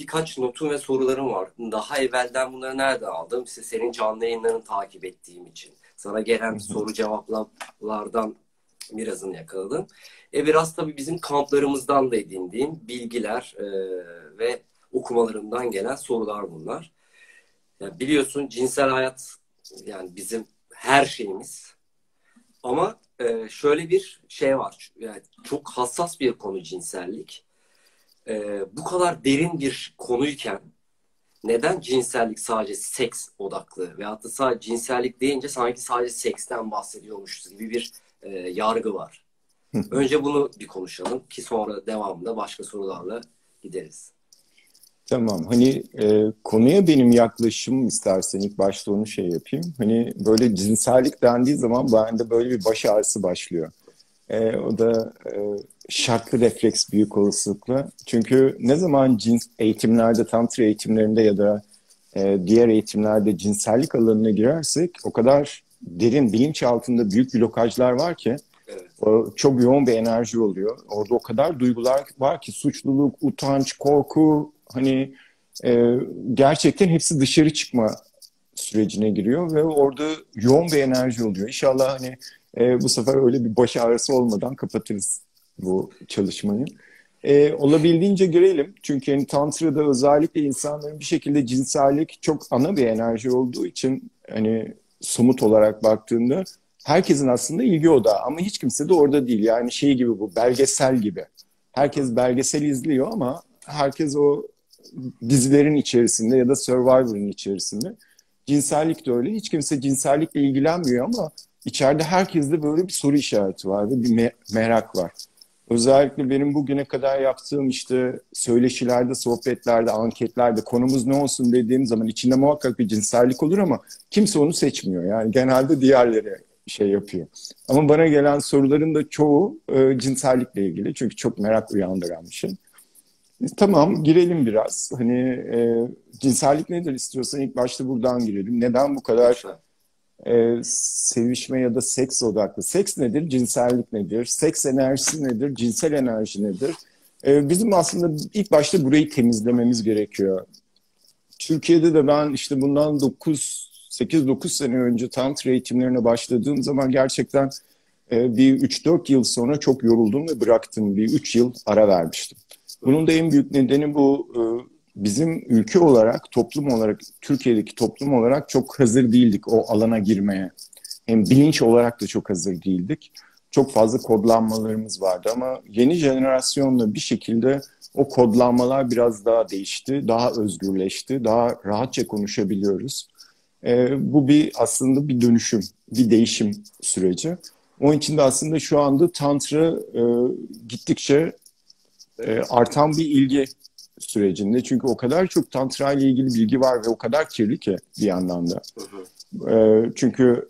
birkaç notum ve sorularım var. Daha evvelden bunları nereden aldım? İşte senin canlı yayınlarını takip ettiğim için. Sana gelen soru cevaplardan birazını yakaladım. E biraz tabii bizim kamplarımızdan da edindiğim bilgiler e, ve okumalarımdan gelen sorular bunlar. Yani biliyorsun cinsel hayat yani bizim her şeyimiz. Ama e, şöyle bir şey var. Yani çok hassas bir konu cinsellik. E, bu kadar derin bir konuyken neden cinsellik sadece seks odaklı veyahut da sadece cinsellik deyince sanki sadece seksten bahsediyormuşuz gibi bir e, yargı var. Önce bunu bir konuşalım ki sonra devamında başka sorularla gideriz. Tamam. Hani e, konuya benim yaklaşımım istersen ilk başta onu şey yapayım. Hani böyle cinsellik dendiği zaman bende böyle bir baş ağrısı başlıyor. E, o da e, şartlı refleks büyük olasılıkla. Çünkü ne zaman cins eğitimlerde, tantra eğitimlerinde ya da e, diğer eğitimlerde cinsellik alanına girersek o kadar derin bilinç altında büyük blokajlar var ki evet. o, çok yoğun bir enerji oluyor. Orada o kadar duygular var ki suçluluk, utanç, korku hani e, gerçekten hepsi dışarı çıkma sürecine giriyor ve orada yoğun bir enerji oluyor. İnşallah hani e, bu sefer öyle bir baş ağrısı olmadan kapatırız bu çalışmayı. E, olabildiğince girelim. Çünkü yani Tantra'da özellikle insanların bir şekilde cinsellik çok ana bir enerji olduğu için hani somut olarak baktığında herkesin aslında ilgi odağı ama hiç kimse de orada değil. Yani şey gibi bu belgesel gibi. Herkes belgesel izliyor ama herkes o dizilerin içerisinde ya da Survivor'ın içerisinde. Cinsellik de öyle. Hiç kimse cinsellikle ilgilenmiyor ama içeride herkeste böyle bir soru işareti var ve bir me- merak var. Özellikle benim bugüne kadar yaptığım işte söyleşilerde, sohbetlerde, anketlerde konumuz ne olsun dediğim zaman içinde muhakkak bir cinsellik olur ama kimse onu seçmiyor. Yani genelde diğerleri şey yapıyor. Ama bana gelen soruların da çoğu e, cinsellikle ilgili. Çünkü çok merak uyandıran bir şey. Tamam girelim biraz. Hani e, cinsellik nedir istiyorsan ilk başta buradan girelim. Neden bu kadar e, sevişme ya da seks odaklı? Seks nedir? Cinsellik nedir? Seks enerjisi nedir? Cinsel enerji nedir? E, bizim aslında ilk başta burayı temizlememiz gerekiyor. Türkiye'de de ben işte bundan 9 8-9 sene önce tantra eğitimlerine başladığım zaman gerçekten e, bir 3-4 yıl sonra çok yoruldum ve bıraktım. Bir 3 yıl ara vermiştim. Bunun da en büyük nedeni bu e, bizim ülke olarak, toplum olarak, Türkiye'deki toplum olarak çok hazır değildik o alana girmeye. Hem bilinç olarak da çok hazır değildik. Çok fazla kodlanmalarımız vardı ama yeni jenerasyonla bir şekilde o kodlanmalar biraz daha değişti, daha özgürleşti, daha rahatça konuşabiliyoruz. E, bu bir aslında bir dönüşüm, bir değişim süreci. Onun için de aslında şu anda Tantra e, gittikçe e, artan bir ilgi sürecinde. Çünkü o kadar çok tantra ile ilgili bilgi var ve o kadar kirli ki bir yandan da. E, çünkü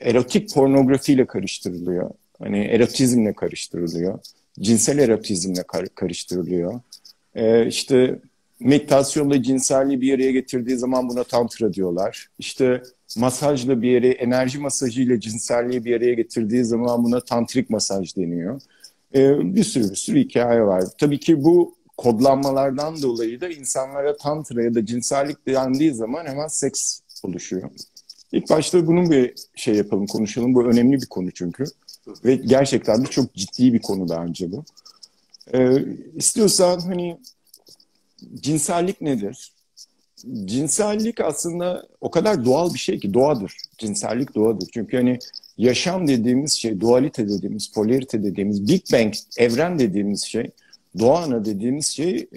erotik pornografiyle karıştırılıyor. Hani erotizmle karıştırılıyor. Cinsel erotizmle kar- karıştırılıyor. E, işte meditasyonla cinselliği bir araya getirdiği zaman buna tantra diyorlar. İşte masajla bir yere, enerji masajıyla cinselliği bir araya getirdiği zaman buna tantrik masaj deniyor. Ee, bir sürü bir sürü hikaye var. Tabii ki bu kodlanmalardan dolayı da insanlara tantra ya da cinsellik dendiği zaman hemen seks oluşuyor. İlk başta bunun bir şey yapalım, konuşalım. Bu önemli bir konu çünkü. Ve gerçekten de çok ciddi bir konu bence bu. Ee, istiyorsan hani cinsellik nedir? Cinsellik aslında o kadar doğal bir şey ki doğadır. Cinsellik doğadır. Çünkü hani yaşam dediğimiz şey, dualite dediğimiz, polarite dediğimiz, Big Bang, evren dediğimiz şey, doğa ana dediğimiz şey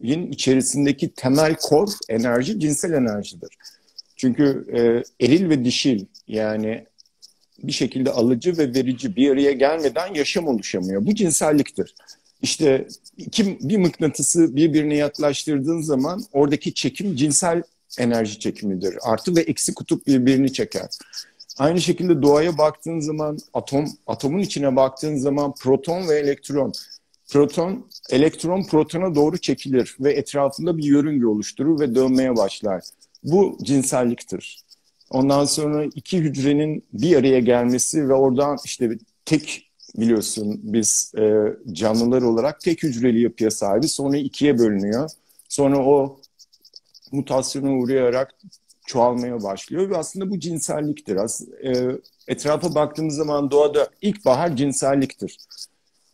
e, içerisindeki temel kor enerji cinsel enerjidir. Çünkü e, eril ve dişil yani bir şekilde alıcı ve verici bir araya gelmeden yaşam oluşamıyor. Bu cinselliktir. İşte iki, bir mıknatısı birbirine yaklaştırdığın zaman oradaki çekim cinsel enerji çekimidir. Artı ve eksi kutup birbirini çeker. Aynı şekilde doğaya baktığın zaman atom atomun içine baktığın zaman proton ve elektron proton elektron protona doğru çekilir ve etrafında bir yörünge oluşturur ve dönmeye başlar. Bu cinselliktir. Ondan sonra iki hücrenin bir araya gelmesi ve oradan işte tek biliyorsun biz e, canlılar olarak tek hücreli yapıya sahibiz. Sonra ikiye bölünüyor. Sonra o mutasyona uğrayarak çoğalmaya başlıyor ve aslında bu cinselliktir. Aslında, e, etrafa baktığımız zaman doğada ilkbahar cinselliktir.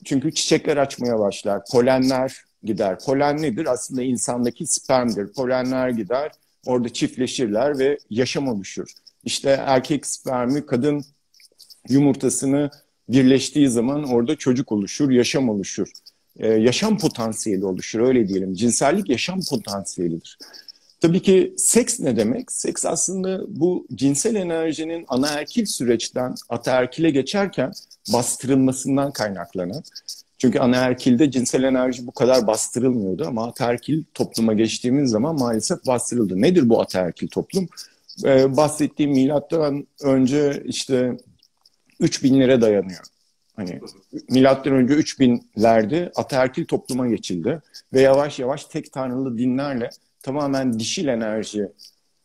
Çünkü çiçekler açmaya başlar, polenler gider. Polen nedir? Aslında insandaki spermdir. Polenler gider, orada çiftleşirler ve yaşam oluşur. İşte erkek spermi kadın yumurtasını birleştiği zaman orada çocuk oluşur, yaşam oluşur. Ee, yaşam potansiyeli oluşur öyle diyelim. Cinsellik yaşam potansiyelidir. Tabii ki seks ne demek? Seks aslında bu cinsel enerjinin anaerkil süreçten ataerkile geçerken bastırılmasından kaynaklanan. Çünkü anaerkilde cinsel enerji bu kadar bastırılmıyordu ama ataerkil topluma geçtiğimiz zaman maalesef bastırıldı. Nedir bu ataerkil toplum? Ee, bahsettiğim milattan önce işte 3000'lere dayanıyor. Hani milattan önce 3000'lerde ataerkil topluma geçildi ve yavaş yavaş tek tanrılı dinlerle tamamen dişil enerji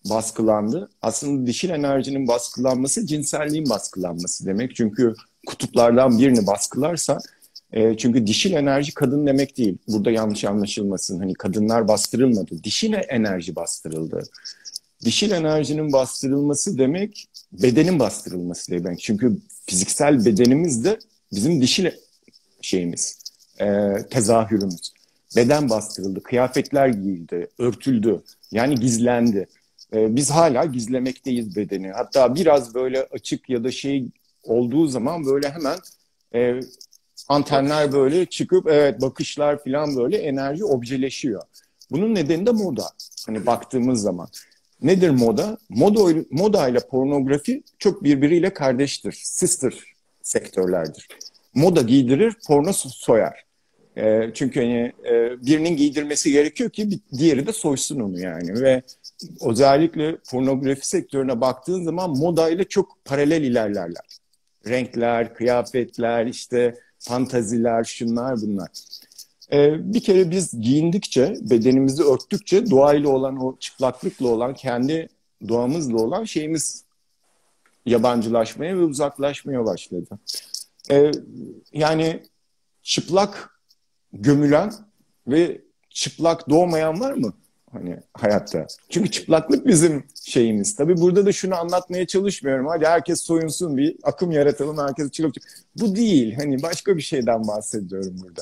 baskılandı. Aslında dişil enerjinin baskılanması cinselliğin baskılanması demek. Çünkü kutuplardan birini baskılarsa e, çünkü dişil enerji kadın demek değil. Burada yanlış anlaşılmasın. Hani kadınlar bastırılmadı. Dişil enerji bastırıldı. Dişil enerjinin bastırılması demek bedenin bastırılması demek. Çünkü fiziksel bedenimiz de bizim dişil şeyimiz, e, tezahürümüz. Beden bastırıldı, kıyafetler giyildi, örtüldü. Yani gizlendi. E, biz hala gizlemekteyiz bedeni. Hatta biraz böyle açık ya da şey olduğu zaman böyle hemen e, antenler böyle çıkıp evet bakışlar falan böyle enerji objeleşiyor. Bunun nedeni de moda. Hani baktığımız zaman. Nedir moda? Moda, moda ile pornografi çok birbiriyle kardeştir. Sister sektörlerdir. Moda giydirir, porno soyar. E, çünkü hani e, birinin giydirmesi gerekiyor ki diğeri de soysun onu yani. Ve özellikle pornografi sektörüne baktığın zaman moda ile çok paralel ilerlerler. Renkler, kıyafetler, işte fantaziler, şunlar bunlar. Ee, bir kere biz giyindikçe, bedenimizi örttükçe doğayla olan o çıplaklıkla olan, kendi doğamızla olan şeyimiz yabancılaşmaya ve uzaklaşmaya başladı. Ee, yani çıplak gömülen ve çıplak doğmayan var mı? Hani hayatta. Çünkü çıplaklık bizim şeyimiz. Tabii burada da şunu anlatmaya çalışmıyorum. Hadi herkes soyunsun bir akım yaratalım herkes çıplak. Bu değil. Hani başka bir şeyden bahsediyorum burada.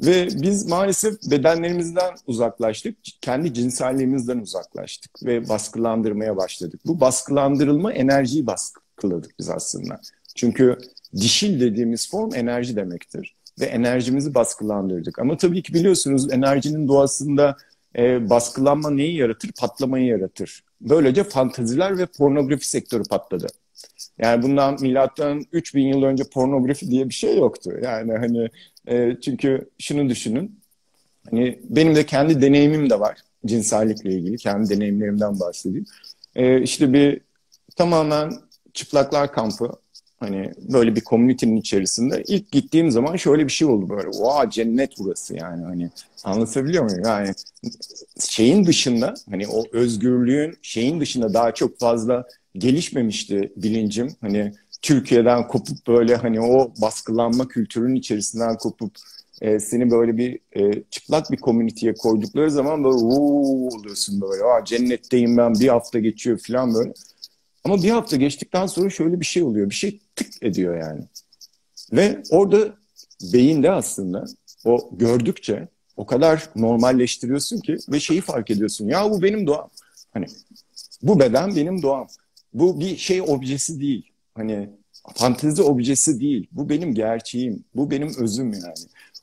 Ve biz maalesef bedenlerimizden uzaklaştık. Kendi cinselliğimizden uzaklaştık ve baskılandırmaya başladık. Bu baskılandırılma enerjiyi baskıladık biz aslında. Çünkü dişil dediğimiz form enerji demektir. Ve enerjimizi baskılandırdık. Ama tabii ki biliyorsunuz enerjinin doğasında e, baskılanma neyi yaratır? Patlamayı yaratır. Böylece fantaziler ve pornografi sektörü patladı. Yani bundan milattan 3000 yıl önce pornografi diye bir şey yoktu. Yani hani e, çünkü şunu düşünün. Hani benim de kendi deneyimim de var cinsellikle ilgili. Kendi deneyimlerimden bahsedeyim. E, işte bir tamamen çıplaklar kampı Hani böyle bir komünitenin içerisinde ilk gittiğim zaman şöyle bir şey oldu böyle. Oha cennet burası yani hani anlatabiliyor muyum? Yani şeyin dışında hani o özgürlüğün şeyin dışında daha çok fazla gelişmemişti bilincim. Hani Türkiye'den kopup böyle hani o baskılanma kültürünün içerisinden kopup e, seni böyle bir e, çıplak bir komüniteye koydukları zaman böyle uuu oluyorsun böyle. Aa, cennetteyim ben bir hafta geçiyor falan böyle. Ama bir hafta geçtikten sonra şöyle bir şey oluyor. Bir şey tık ediyor yani. Ve orada beyinde aslında o gördükçe o kadar normalleştiriyorsun ki ve şeyi fark ediyorsun. Ya bu benim doğam. Hani bu beden benim doğam. Bu bir şey objesi değil. Hani fantezi objesi değil. Bu benim gerçeğim. Bu benim özüm yani.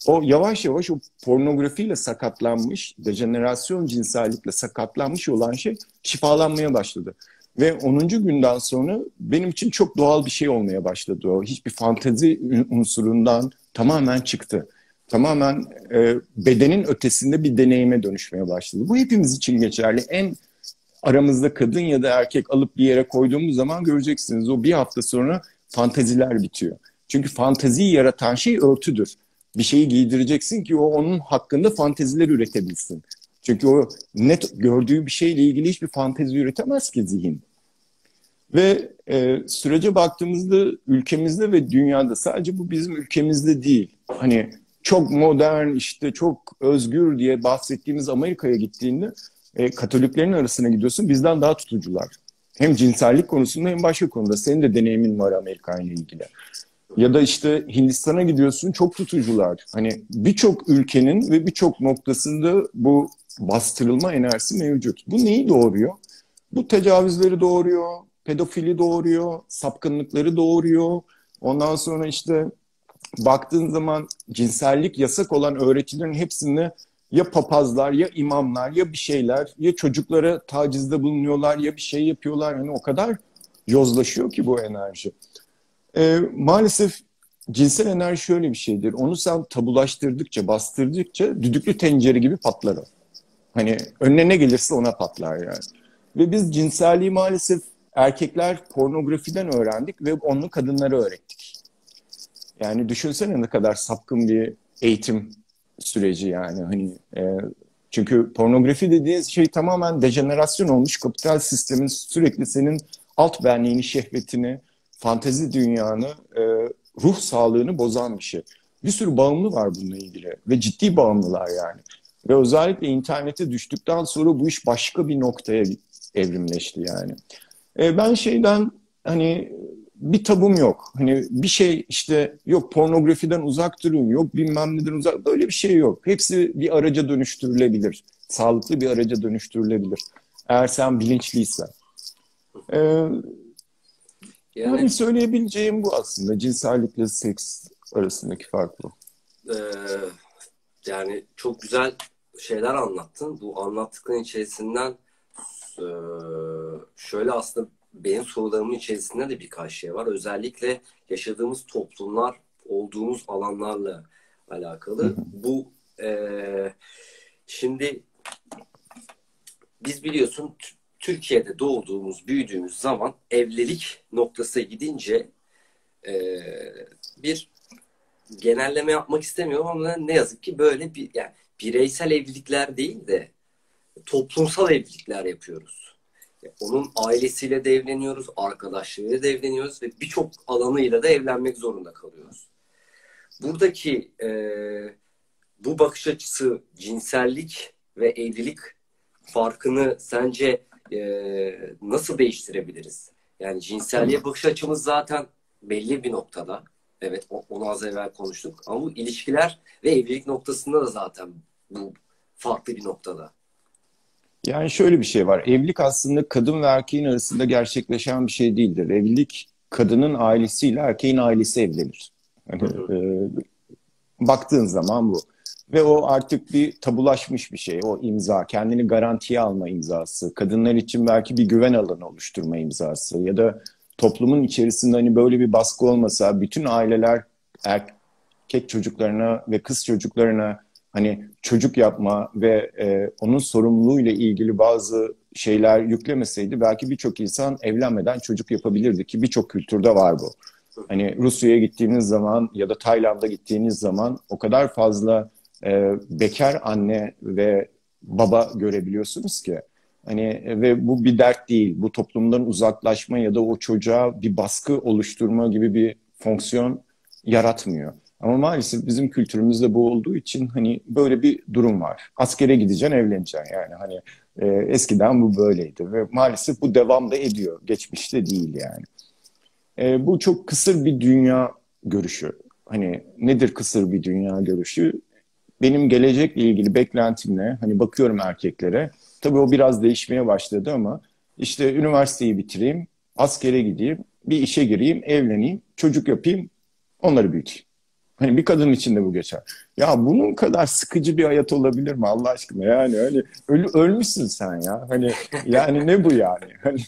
O yavaş yavaş o pornografiyle sakatlanmış, dejenerasyon cinsellikle sakatlanmış olan şey şifalanmaya başladı. Ve 10. günden sonra benim için çok doğal bir şey olmaya başladı o. Hiçbir fantezi unsurundan tamamen çıktı. Tamamen e, bedenin ötesinde bir deneyime dönüşmeye başladı. Bu hepimiz için geçerli. En aramızda kadın ya da erkek alıp bir yere koyduğumuz zaman göreceksiniz o bir hafta sonra fanteziler bitiyor. Çünkü fanteziyi yaratan şey örtüdür. Bir şeyi giydireceksin ki o onun hakkında fanteziler üretebilsin. Çünkü o net gördüğü bir şeyle ilgili hiçbir fantezi üretemez ki zihin. Ve e, sürece baktığımızda ülkemizde ve dünyada sadece bu bizim ülkemizde değil. Hani çok modern işte çok özgür diye bahsettiğimiz Amerika'ya gittiğinde e, Katoliklerin arasına gidiyorsun bizden daha tutucular. Hem cinsellik konusunda hem başka konuda. Senin de deneyimin var Amerika ile ilgili. Ya da işte Hindistan'a gidiyorsun çok tutucular. Hani birçok ülkenin ve birçok noktasında bu bastırılma enerjisi mevcut. Bu neyi doğuruyor? Bu tecavüzleri doğuruyor, pedofili doğuruyor, sapkınlıkları doğuruyor. Ondan sonra işte baktığın zaman cinsellik yasak olan öğretilerin hepsinde ya papazlar ya imamlar ya bir şeyler ya çocuklara tacizde bulunuyorlar ya bir şey yapıyorlar. Hani o kadar yozlaşıyor ki bu enerji. Ee, maalesef cinsel enerji şöyle bir şeydir. Onu sen tabulaştırdıkça, bastırdıkça düdüklü tencere gibi patlar o. Hani önüne ne gelirse ona patlar yani. Ve biz cinselliği maalesef erkekler pornografiden öğrendik ve onu kadınlara öğrettik. Yani düşünsene ne kadar sapkın bir eğitim süreci yani hani e, çünkü pornografi dediğiniz şey tamamen dejenerasyon olmuş kapital sistemin sürekli senin alt benliğini, şehvetini, fantezi dünyanı, e, ruh sağlığını bozan bir şey. Bir sürü bağımlı var bununla ilgili ve ciddi bağımlılar yani. Ve özellikle internete düştükten sonra bu iş başka bir noktaya evrimleşti yani. E, ben şeyden hani bir tabum yok. Hani bir şey işte yok pornografiden uzak durun, yok bilmem neden uzak. Böyle bir şey yok. Hepsi bir araca dönüştürülebilir. Sağlıklı bir araca dönüştürülebilir. Eğer sen bilinçliysen. Ee, yani, yani söyleyebileceğim bu aslında. Cinsellikle seks arasındaki fark bu. Ee, yani çok güzel şeyler anlattın. Bu anlattıkların içerisinden şöyle aslında benim sorularımın içerisinde de birkaç şey var. Özellikle yaşadığımız toplumlar, olduğumuz alanlarla alakalı. Bu e, şimdi biz biliyorsun Türkiye'de doğduğumuz, büyüdüğümüz zaman evlilik noktası gidince e, bir genelleme yapmak istemiyorum ama ne yazık ki böyle bir yani bireysel evlilikler değil de toplumsal evlilikler yapıyoruz. Onun ailesiyle de evleniyoruz, arkadaşlarıyla da evleniyoruz ve birçok alanıyla da evlenmek zorunda kalıyoruz. Buradaki e, bu bakış açısı cinsellik ve evlilik farkını sence e, nasıl değiştirebiliriz? Yani cinselliğe bakış açımız zaten belli bir noktada. Evet onu az evvel konuştuk. Ama bu ilişkiler ve evlilik noktasında da zaten bu farklı bir noktada. Yani şöyle bir şey var. Evlilik aslında kadın ve erkeğin arasında gerçekleşen bir şey değildir. Evlilik kadının ailesiyle erkeğin ailesi evlenir. Yani, e, baktığın zaman bu. Ve o artık bir tabulaşmış bir şey. O imza, kendini garantiye alma imzası. Kadınlar için belki bir güven alanı oluşturma imzası. Ya da toplumun içerisinde hani böyle bir baskı olmasa bütün aileler erkek çocuklarına ve kız çocuklarına hani çocuk yapma ve e, onun sorumluluğuyla ilgili bazı şeyler yüklemeseydi belki birçok insan evlenmeden çocuk yapabilirdi ki birçok kültürde var bu. Hani Rusya'ya gittiğiniz zaman ya da Tayland'a gittiğiniz zaman o kadar fazla e, bekar anne ve baba görebiliyorsunuz ki. Hani ve bu bir dert değil. Bu toplumdan uzaklaşma ya da o çocuğa bir baskı oluşturma gibi bir fonksiyon yaratmıyor. Ama maalesef bizim kültürümüzde bu olduğu için hani böyle bir durum var. Askere gideceksin, evleneceksin yani hani e, eskiden bu böyleydi ve maalesef bu devam da ediyor. Geçmişte değil yani. E, bu çok kısır bir dünya görüşü. Hani nedir kısır bir dünya görüşü? Benim gelecekle ilgili beklentimle hani bakıyorum erkeklere. Tabii o biraz değişmeye başladı ama işte üniversiteyi bitireyim, askere gideyim, bir işe gireyim, evleneyim, çocuk yapayım, onları büyüteyim. Hani bir kadın için de bu geçer. Ya bunun kadar sıkıcı bir hayat olabilir mi Allah aşkına? Yani hani ölü, ölmüşsün sen ya. Hani yani ne bu yani? Hani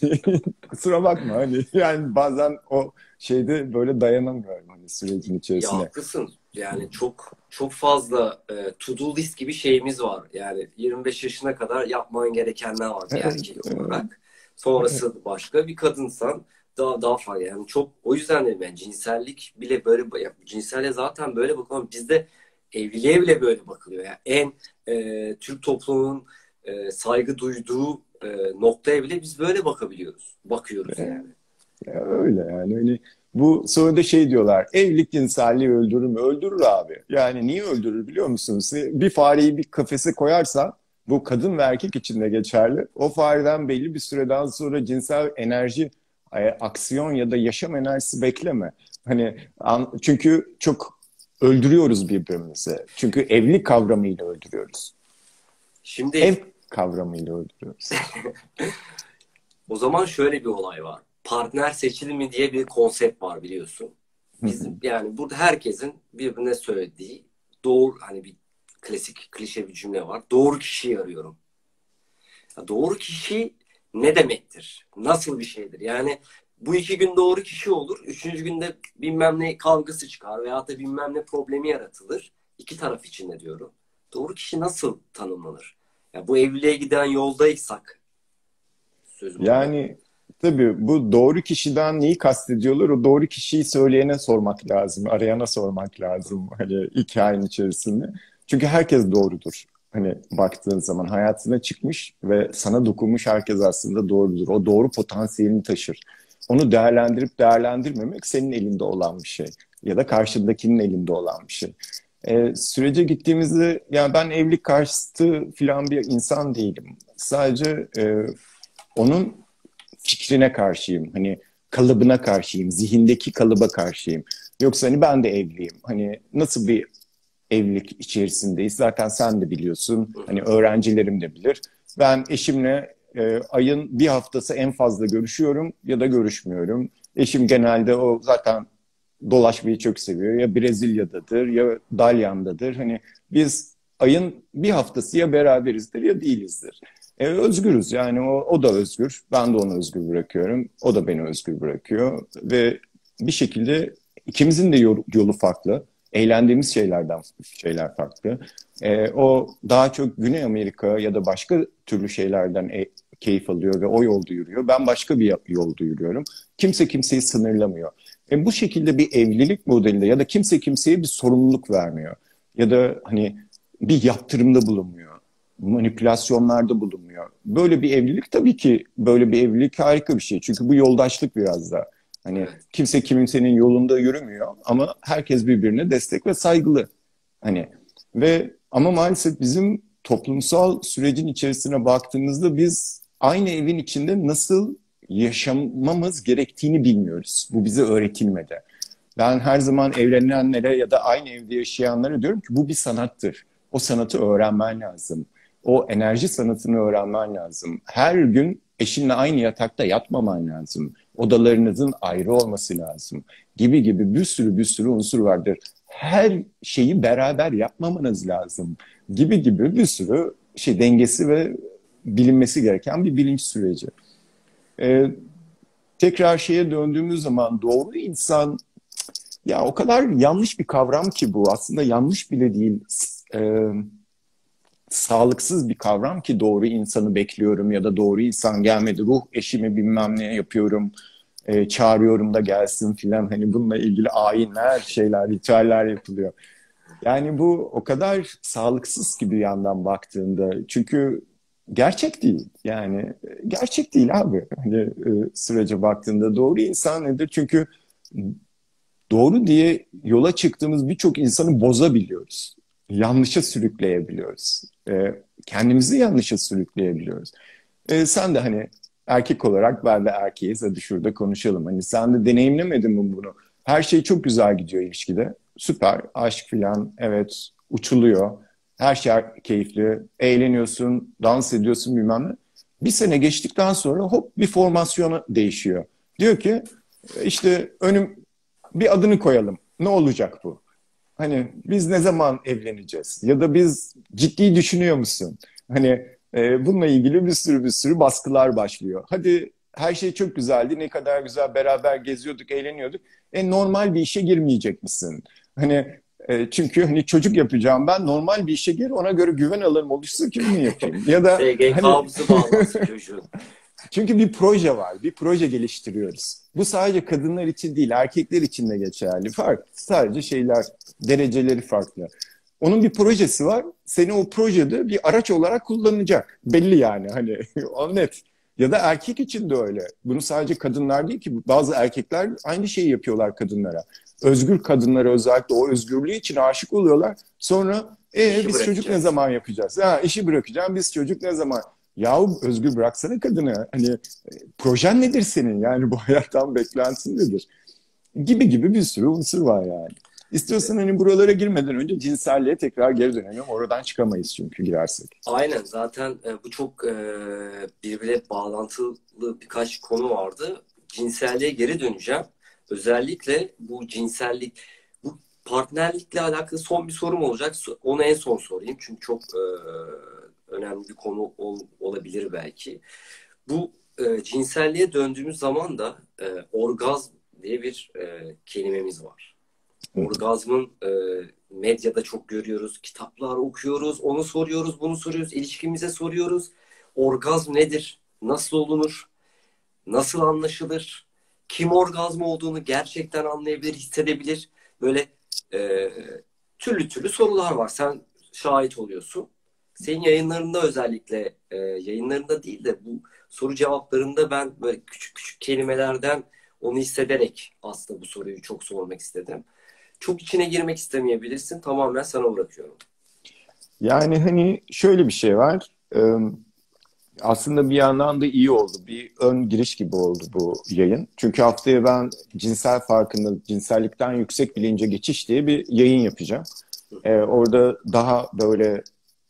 kusura bakma hani yani bazen o şeyde böyle dayanamıyorum hani sürecin içerisinde. Ya haklısın. Yani çok çok fazla e, to do list gibi şeyimiz var. Yani 25 yaşına kadar yapman gerekenler var bir erkek olarak. Sonrası başka bir kadınsan daha daha fazla yani çok o yüzden dedim yani cinsellik bile böyle ya, cinselliğe zaten böyle bakılıyor. Bizde evliliğe bile böyle bakılıyor. Yani en e, Türk toplumunun e, saygı duyduğu e, noktaya bile biz böyle bakabiliyoruz. Bakıyoruz yani. Ya öyle yani. Hani Bu sonra da şey diyorlar, evlilik cinselliği öldürür mü? Öldürür abi. Yani niye öldürür biliyor musunuz? Bir fareyi bir kafese koyarsan, bu kadın ve erkek için de geçerli. O fareden belli bir süreden sonra cinsel enerji, e, aksiyon ya da yaşam enerjisi bekleme. Hani çünkü çok öldürüyoruz birbirimizi. Çünkü evlilik kavramıyla öldürüyoruz. Şimdi ev kavramıyla öldürüyoruz. o zaman şöyle bir olay var. Partner seçilimi diye bir konsept var biliyorsun. Bizim yani burada herkesin birbirine söylediği doğru hani bir klasik klişe bir cümle var. Doğru kişiyi arıyorum. Ya doğru kişi ne demektir? Nasıl bir şeydir? Yani bu iki gün doğru kişi olur. Üçüncü günde bilmem ne kavgası çıkar veya da bilmem ne problemi yaratılır. İki taraf için de diyorum. Doğru kişi nasıl tanımlanır? Ya bu evliliğe giden yoldaysak sözüm yani tabii bu doğru kişiden neyi kastediyorlar? O doğru kişiyi söyleyene sormak lazım, arayana sormak lazım hani hikayenin içerisinde. Çünkü herkes doğrudur. Hani baktığın zaman hayatına çıkmış ve sana dokunmuş herkes aslında doğrudur. O doğru potansiyelini taşır. Onu değerlendirip değerlendirmemek senin elinde olan bir şey. Ya da karşındakinin elinde olan bir şey. E, sürece gittiğimizde yani ben evlilik karşıtı falan bir insan değilim. Sadece e, onun fikrine karşıyım. Hani kalıbına karşıyım. Zihindeki kalıba karşıyım. Yoksa hani ben de evliyim. Hani nasıl bir evlilik içerisindeyiz. Zaten sen de biliyorsun. Hani öğrencilerim de bilir. Ben eşimle e, ayın bir haftası en fazla görüşüyorum ya da görüşmüyorum. Eşim genelde o zaten dolaşmayı çok seviyor. Ya Brezilya'dadır ya Dalyan'dadır. Hani biz ayın bir haftası ya beraberizdir ya değilizdir. E, özgürüz yani o, o da özgür. Ben de onu özgür bırakıyorum. O da beni özgür bırakıyor. Ve bir şekilde ikimizin de yolu, yolu farklı eğlendiğimiz şeylerden şeyler farklı. E, o daha çok Güney Amerika ya da başka türlü şeylerden e, keyif alıyor ve o yolda yürüyor. Ben başka bir yolda yürüyorum. Kimse kimseyi sınırlamıyor. E, bu şekilde bir evlilik modelinde ya da kimse kimseye bir sorumluluk vermiyor. Ya da hani bir yaptırımda bulunmuyor. Manipülasyonlarda bulunmuyor. Böyle bir evlilik tabii ki böyle bir evlilik harika bir şey. Çünkü bu yoldaşlık biraz da. Hani kimse kimsenin yolunda yürümüyor ama herkes birbirine destek ve saygılı. Hani ve ama maalesef bizim toplumsal sürecin içerisine baktığımızda biz aynı evin içinde nasıl yaşamamız gerektiğini bilmiyoruz. Bu bize öğretilmedi. Ben her zaman evlenenlere ya da aynı evde yaşayanlara diyorum ki bu bir sanattır. O sanatı öğrenmen lazım. O enerji sanatını öğrenmen lazım. Her gün eşinle aynı yatakta yatmaman lazım odalarınızın ayrı olması lazım gibi gibi bir sürü bir sürü unsur vardır. Her şeyi beraber yapmamanız lazım gibi gibi bir sürü şey dengesi ve bilinmesi gereken bir bilinç süreci. Ee, tekrar şeye döndüğümüz zaman doğru insan ya o kadar yanlış bir kavram ki bu aslında yanlış bile değil. Ee, sağlıksız bir kavram ki doğru insanı bekliyorum ya da doğru insan gelmedi ruh eşimi bilmem ne yapıyorum e, çağırıyorum da gelsin filan. Hani bununla ilgili ayinler şeyler ritüeller yapılıyor. Yani bu o kadar sağlıksız gibi yandan baktığında. Çünkü gerçek değil. Yani gerçek değil abi. Hani e, sürece baktığında doğru insan nedir? Çünkü doğru diye yola çıktığımız birçok insanı bozabiliyoruz yanlışa sürükleyebiliyoruz. E, kendimizi yanlışa sürükleyebiliyoruz. E, sen de hani erkek olarak ben de erkeğiz. Hadi şurada konuşalım. Hani sen de deneyimlemedin mi bunu? Her şey çok güzel gidiyor ilişkide. Süper. Aşk filan evet uçuluyor. Her şey keyifli. Eğleniyorsun, dans ediyorsun bilmem ne. Bir sene geçtikten sonra hop bir formasyonu değişiyor. Diyor ki işte önüm bir adını koyalım. Ne olacak bu? Hani biz ne zaman evleneceğiz? Ya da biz ciddi düşünüyor musun? Hani e, bununla ilgili bir sürü bir sürü baskılar başlıyor. Hadi her şey çok güzeldi. Ne kadar güzel beraber geziyorduk, eğleniyorduk. E normal bir işe girmeyecek misin? Hani e, çünkü hani çocuk yapacağım ben normal bir işe gir ona göre güven alırım oluşsun ki bunu yapayım. Ya da SGK hani... bağlansın çocuğun. Çünkü bir proje var, bir proje geliştiriyoruz. Bu sadece kadınlar için değil, erkekler için de geçerli. Fark sadece şeyler, dereceleri farklı. Onun bir projesi var. Seni o projede bir araç olarak kullanacak. Belli yani hani o net. Ya da erkek için de öyle. Bunu sadece kadınlar değil ki bazı erkekler aynı şeyi yapıyorlar kadınlara. Özgür kadınlara özellikle o özgürlüğü için aşık oluyorlar. Sonra e, biz çocuk ne zaman yapacağız? Ha, işi bırakacağım biz çocuk ne zaman? Yahu özgür bıraksana kadını. Hani e, projen nedir senin? Yani bu hayattan beklentin nedir? Gibi gibi bir sürü unsur var yani. İstiyorsan hani buralara girmeden önce cinselliğe tekrar geri dönelim. Oradan çıkamayız çünkü girersek. Aynen zaten e, bu çok e, birbirine bağlantılı birkaç konu vardı. Cinselliğe geri döneceğim. Özellikle bu cinsellik, bu partnerlikle alakalı son bir sorum olacak. Onu en son sorayım çünkü çok önemli bir konu ol, olabilir belki. Bu e, cinselliğe döndüğümüz zaman da e, orgazm diye bir e, kelimemiz var. Orgazmın e, medyada çok görüyoruz, kitaplar okuyoruz, onu soruyoruz, bunu soruyoruz, ilişkimize soruyoruz. Orgazm nedir? Nasıl olunur? Nasıl anlaşılır? Kim orgazm olduğunu gerçekten anlayabilir, hissedebilir? Böyle e, türlü türlü sorular var. Sen şahit oluyorsun. Senin yayınlarında özellikle e, yayınlarında değil de bu soru cevaplarında ben böyle küçük küçük kelimelerden onu hissederek aslında bu soruyu çok sormak istedim. Çok içine girmek istemeyebilirsin. Tamamen sana bırakıyorum. Yani hani şöyle bir şey var. Aslında bir yandan da iyi oldu. Bir ön giriş gibi oldu bu yayın. Çünkü haftaya ben cinsel farkındalık, cinsellikten yüksek bilince geçiş diye bir yayın yapacağım. Ee, orada daha böyle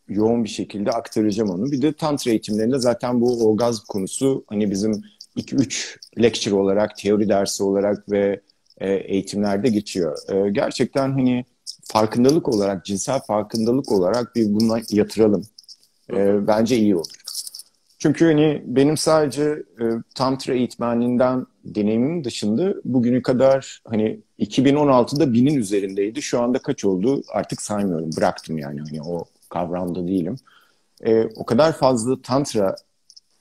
yoğun bir şekilde aktaracağım onu. Bir de tantra eğitimlerinde zaten bu orgazm konusu hani bizim 2-3 lecture olarak, teori dersi olarak ve e, eğitimlerde geçiyor. E, gerçekten hani farkındalık olarak, cinsel farkındalık olarak bir buna yatıralım. E, bence iyi olur. Çünkü hani benim sadece e, tantra eğitmenliğinden deneyimim dışında bugünü kadar hani 2016'da binin üzerindeydi. Şu anda kaç oldu artık saymıyorum. Bıraktım yani hani o kavramda değilim. E, o kadar fazla tantra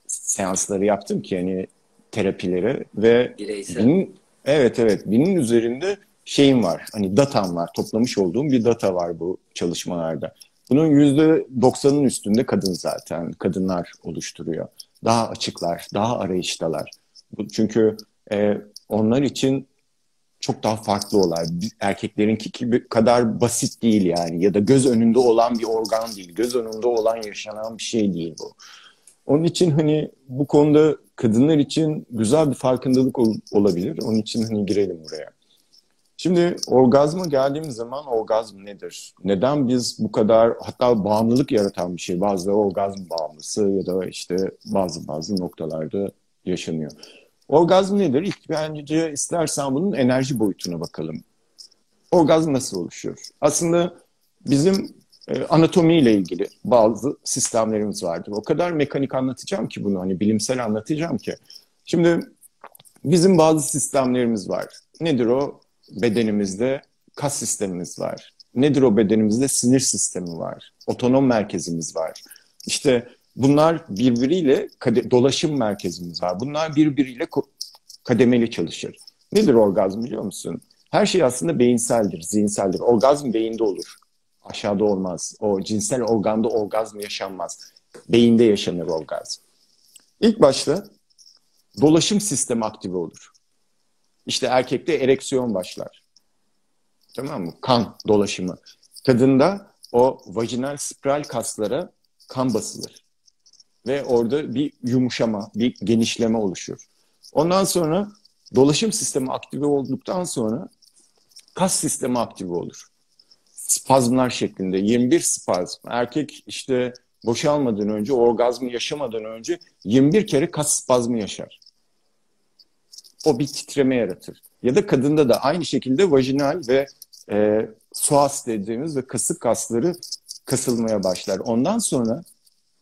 seansları yaptım ki hani terapileri ve binin, evet evet binin üzerinde şeyim var. Hani datam var. Toplamış olduğum bir data var bu çalışmalarda. Bunun yüzde doksanın üstünde kadın zaten. Kadınlar oluşturuyor. Daha açıklar, daha arayıştalar. Çünkü e, onlar için çok daha farklı olay. Erkeklerinki gibi kadar basit değil yani. Ya da göz önünde olan bir organ değil. Göz önünde olan yaşanan bir şey değil bu. Onun için hani bu konuda kadınlar için güzel bir farkındalık ol, olabilir. Onun için hani girelim buraya. Şimdi orgazma geldiğimiz zaman orgazm nedir? Neden biz bu kadar hatta bağımlılık yaratan bir şey bazıları orgazm bağımlısı ya da işte bazı bazı noktalarda yaşanıyor. Orgazm nedir? İlk bence istersen bunun enerji boyutuna bakalım. Orgazm nasıl oluşuyor? Aslında bizim e, anatomiyle ilgili bazı sistemlerimiz vardır. O kadar mekanik anlatacağım ki bunu hani bilimsel anlatacağım ki. Şimdi bizim bazı sistemlerimiz var. Nedir o? Bedenimizde kas sistemimiz var. Nedir o bedenimizde? Sinir sistemi var. Otonom merkezimiz var. İşte bunlar birbiriyle dolaşım merkezimiz var. Bunlar birbiriyle kademeli çalışır. Nedir orgazm biliyor musun? Her şey aslında beyinseldir, zihinseldir. Orgazm beyinde olur aşağıda olmaz. O cinsel organda orgazm yaşanmaz. Beyinde yaşanır orgazm. İlk başta dolaşım sistemi aktive olur. İşte erkekte ereksiyon başlar. Tamam mı? Kan dolaşımı. Kadında o vajinal spiral kaslara kan basılır. Ve orada bir yumuşama, bir genişleme oluşur. Ondan sonra dolaşım sistemi aktive olduktan sonra kas sistemi aktive olur spazmlar şeklinde 21 spazm. Erkek işte boşalmadan önce, orgazmı yaşamadan önce 21 kere kas spazmı yaşar. O bir titreme yaratır. Ya da kadında da aynı şekilde vajinal ve e, psoas dediğimiz ve kasık kasları kasılmaya başlar. Ondan sonra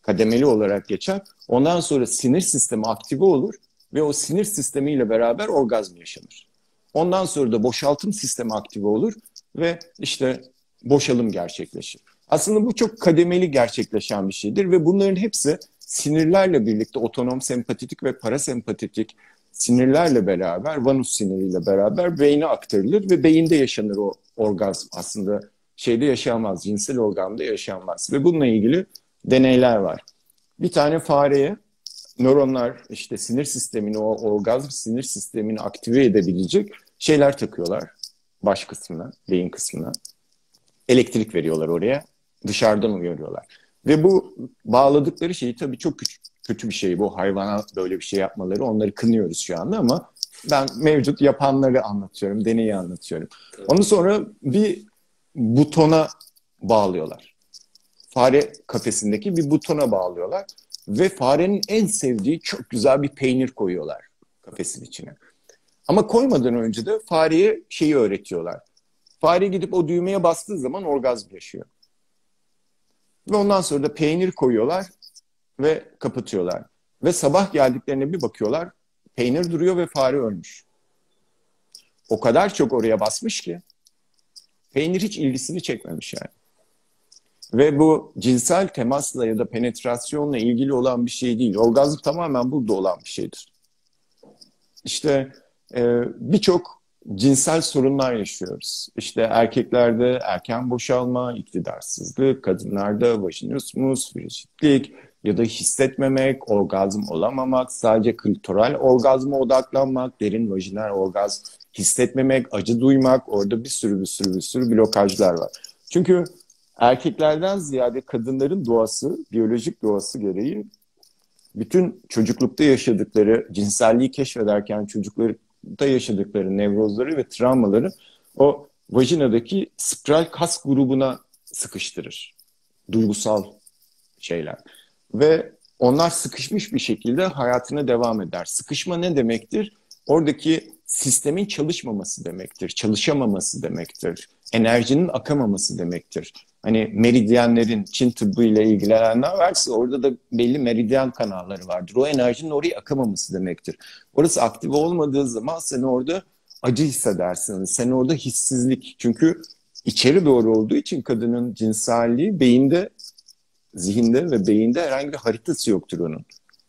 kademeli olarak geçer. Ondan sonra sinir sistemi aktive olur ve o sinir sistemiyle beraber orgazm yaşanır. Ondan sonra da boşaltım sistemi aktive olur ve işte boşalım gerçekleşir. Aslında bu çok kademeli gerçekleşen bir şeydir ve bunların hepsi sinirlerle birlikte otonom sempatetik ve parasempatetik sinirlerle beraber, vanus siniriyle beraber beyne aktarılır ve beyinde yaşanır o orgazm. Aslında şeyde yaşanmaz, cinsel organda yaşanmaz. Ve bununla ilgili deneyler var. Bir tane fareye nöronlar işte sinir sistemini, o orgazm sinir sistemini aktive edebilecek şeyler takıyorlar baş kısmına, beyin kısmına. Elektrik veriyorlar oraya, dışarıdan uyarıyorlar. Ve bu bağladıkları şey tabii çok küçük, kötü bir şey. Bu hayvana böyle bir şey yapmaları onları kınıyoruz şu anda ama ben mevcut yapanları anlatıyorum, deneyi anlatıyorum. Ondan sonra bir butona bağlıyorlar. Fare kafesindeki bir butona bağlıyorlar ve farenin en sevdiği çok güzel bir peynir koyuyorlar kafesin içine. Ama koymadan önce de fareye şeyi öğretiyorlar. Fare gidip o düğmeye bastığı zaman orgazm yaşıyor. Ve ondan sonra da peynir koyuyorlar ve kapatıyorlar. Ve sabah geldiklerine bir bakıyorlar. Peynir duruyor ve fare ölmüş. O kadar çok oraya basmış ki peynir hiç ilgisini çekmemiş yani. Ve bu cinsel temasla ya da penetrasyonla ilgili olan bir şey değil. Orgazm tamamen burada olan bir şeydir. İşte e, birçok cinsel sorunlar yaşıyoruz. İşte erkeklerde erken boşalma, iktidarsızlık, kadınlarda vajinismus, frigidlik ya da hissetmemek, orgazm olamamak, sadece klitoral orgazma odaklanmak, derin vajinal orgazm hissetmemek, acı duymak, orada bir sürü bir sürü bir sürü blokajlar var. Çünkü erkeklerden ziyade kadınların doğası, biyolojik doğası gereği bütün çocuklukta yaşadıkları, cinselliği keşfederken çocuklarda yaşadıkları nevrozları ve travmaları o vajinadaki spiral kas grubuna sıkıştırır. Duygusal şeyler. Ve onlar sıkışmış bir şekilde hayatına devam eder. Sıkışma ne demektir? Oradaki sistemin çalışmaması demektir, çalışamaması demektir, enerjinin akamaması demektir. Hani meridyenlerin Çin tıbbı ile ilgilenenler varsa orada da belli meridyen kanalları vardır. O enerjinin oraya akamaması demektir. Orası aktif olmadığı zaman sen orada acı hissedersin. Sen orada hissizlik. Çünkü içeri doğru olduğu için kadının cinselliği beyinde, zihinde ve beyinde herhangi bir haritası yoktur onun.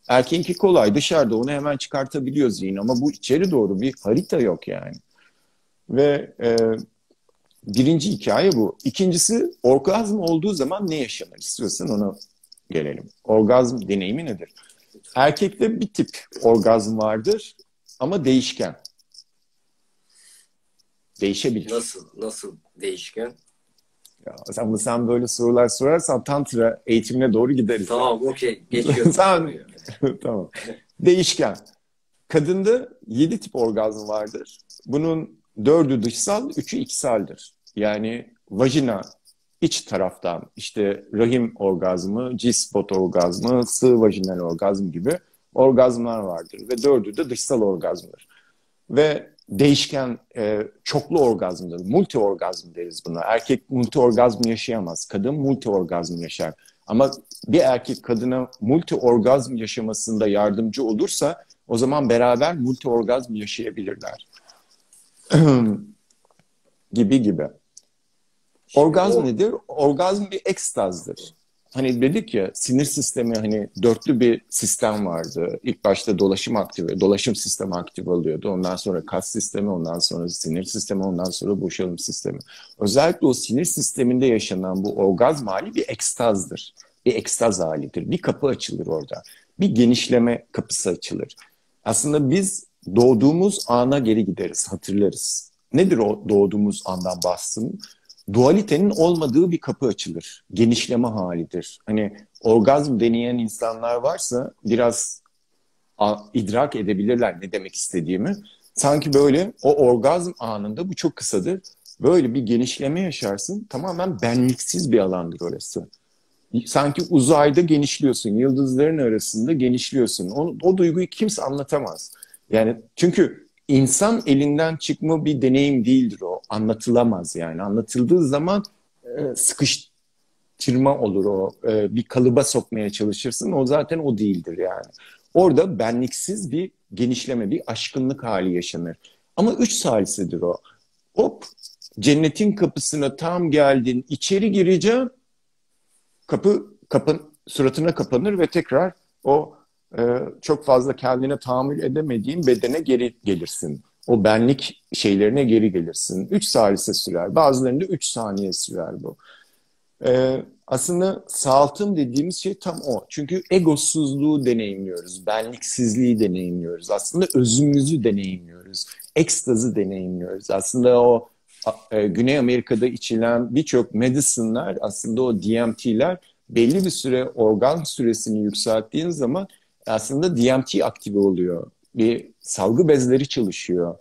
Erkeğinki kolay dışarıda onu hemen çıkartabiliyor zihin ama bu içeri doğru bir harita yok yani. Ve e, birinci hikaye bu. İkincisi orgazm olduğu zaman ne yaşanır? İstiyorsan ona gelelim. Orgazm deneyimi nedir? Erkekte bir tip orgazm vardır ama değişken. Değişebilir. Nasıl? Nasıl değişken? Ya, sen, sen böyle sorular sorarsan tantra eğitimine doğru gideriz. Tamam okey. Geçiyorum. tamam. tamam. Değişken. Kadında yedi tip orgazm vardır. Bunun dördü dışsal, üçü içseldir. Yani vajina iç taraftan işte rahim orgazmı, G-spot orgazmı, sığ vajinal orgazm gibi orgazmlar vardır. Ve dördü de dışsal orgazmdır. Ve değişken e, çoklu orgazmdır. Multi orgazm deriz buna. Erkek multi orgazm yaşayamaz. Kadın multi orgazm yaşar. Ama bir erkek kadına multi orgazm yaşamasında yardımcı olursa o zaman beraber multi orgazm yaşayabilirler. gibi gibi. Orgazm nedir? Orgazm bir ekstazdır. Hani dedik ya sinir sistemi hani dörtlü bir sistem vardı. İlk başta dolaşım aktive, dolaşım sistemi aktif oluyordu. Ondan sonra kas sistemi, ondan sonra sinir sistemi, ondan sonra boşalım sistemi. Özellikle o sinir sisteminde yaşanan bu orgazm hali bir ekstazdır. Bir ekstaz halidir. Bir kapı açılır orada. Bir genişleme kapısı açılır. Aslında biz doğduğumuz ana geri gideriz, hatırlarız. Nedir o doğduğumuz andan bahsım? Dualitenin olmadığı bir kapı açılır. Genişleme halidir. Hani orgazm deneyen insanlar varsa biraz idrak edebilirler ne demek istediğimi. Sanki böyle o orgazm anında bu çok kısadır. Böyle bir genişleme yaşarsın. Tamamen benliksiz bir alandır orası. Sanki uzayda genişliyorsun. Yıldızların arasında genişliyorsun. O, o duyguyu kimse anlatamaz. Yani çünkü insan elinden çıkma bir deneyim değildir o. Anlatılamaz yani. Anlatıldığı zaman e, sıkıştırma olur o. E, bir kalıba sokmaya çalışırsın. O zaten o değildir yani. Orada benliksiz bir genişleme, bir aşkınlık hali yaşanır. Ama üç salisidir o. Hop cennetin kapısına tam geldin, içeri gireceğim. Kapı kapın suratına kapanır ve tekrar o e, çok fazla kendine tahammül edemediğin bedene geri gelirsin. O benlik şeylerine geri gelirsin. Üç salise sürer. Bazılarında üç saniye sürer bu. Ee, aslında sağaltım dediğimiz şey tam o. Çünkü egosuzluğu deneyimliyoruz, benliksizliği deneyimliyoruz. Aslında özümüzü deneyimliyoruz, ekstazı deneyimliyoruz. Aslında o e, Güney Amerika'da içilen birçok medicine'lar, aslında o DMT'ler belli bir süre organ süresini yükselttiğin zaman aslında DMT aktive oluyor. Bir salgı bezleri çalışıyor.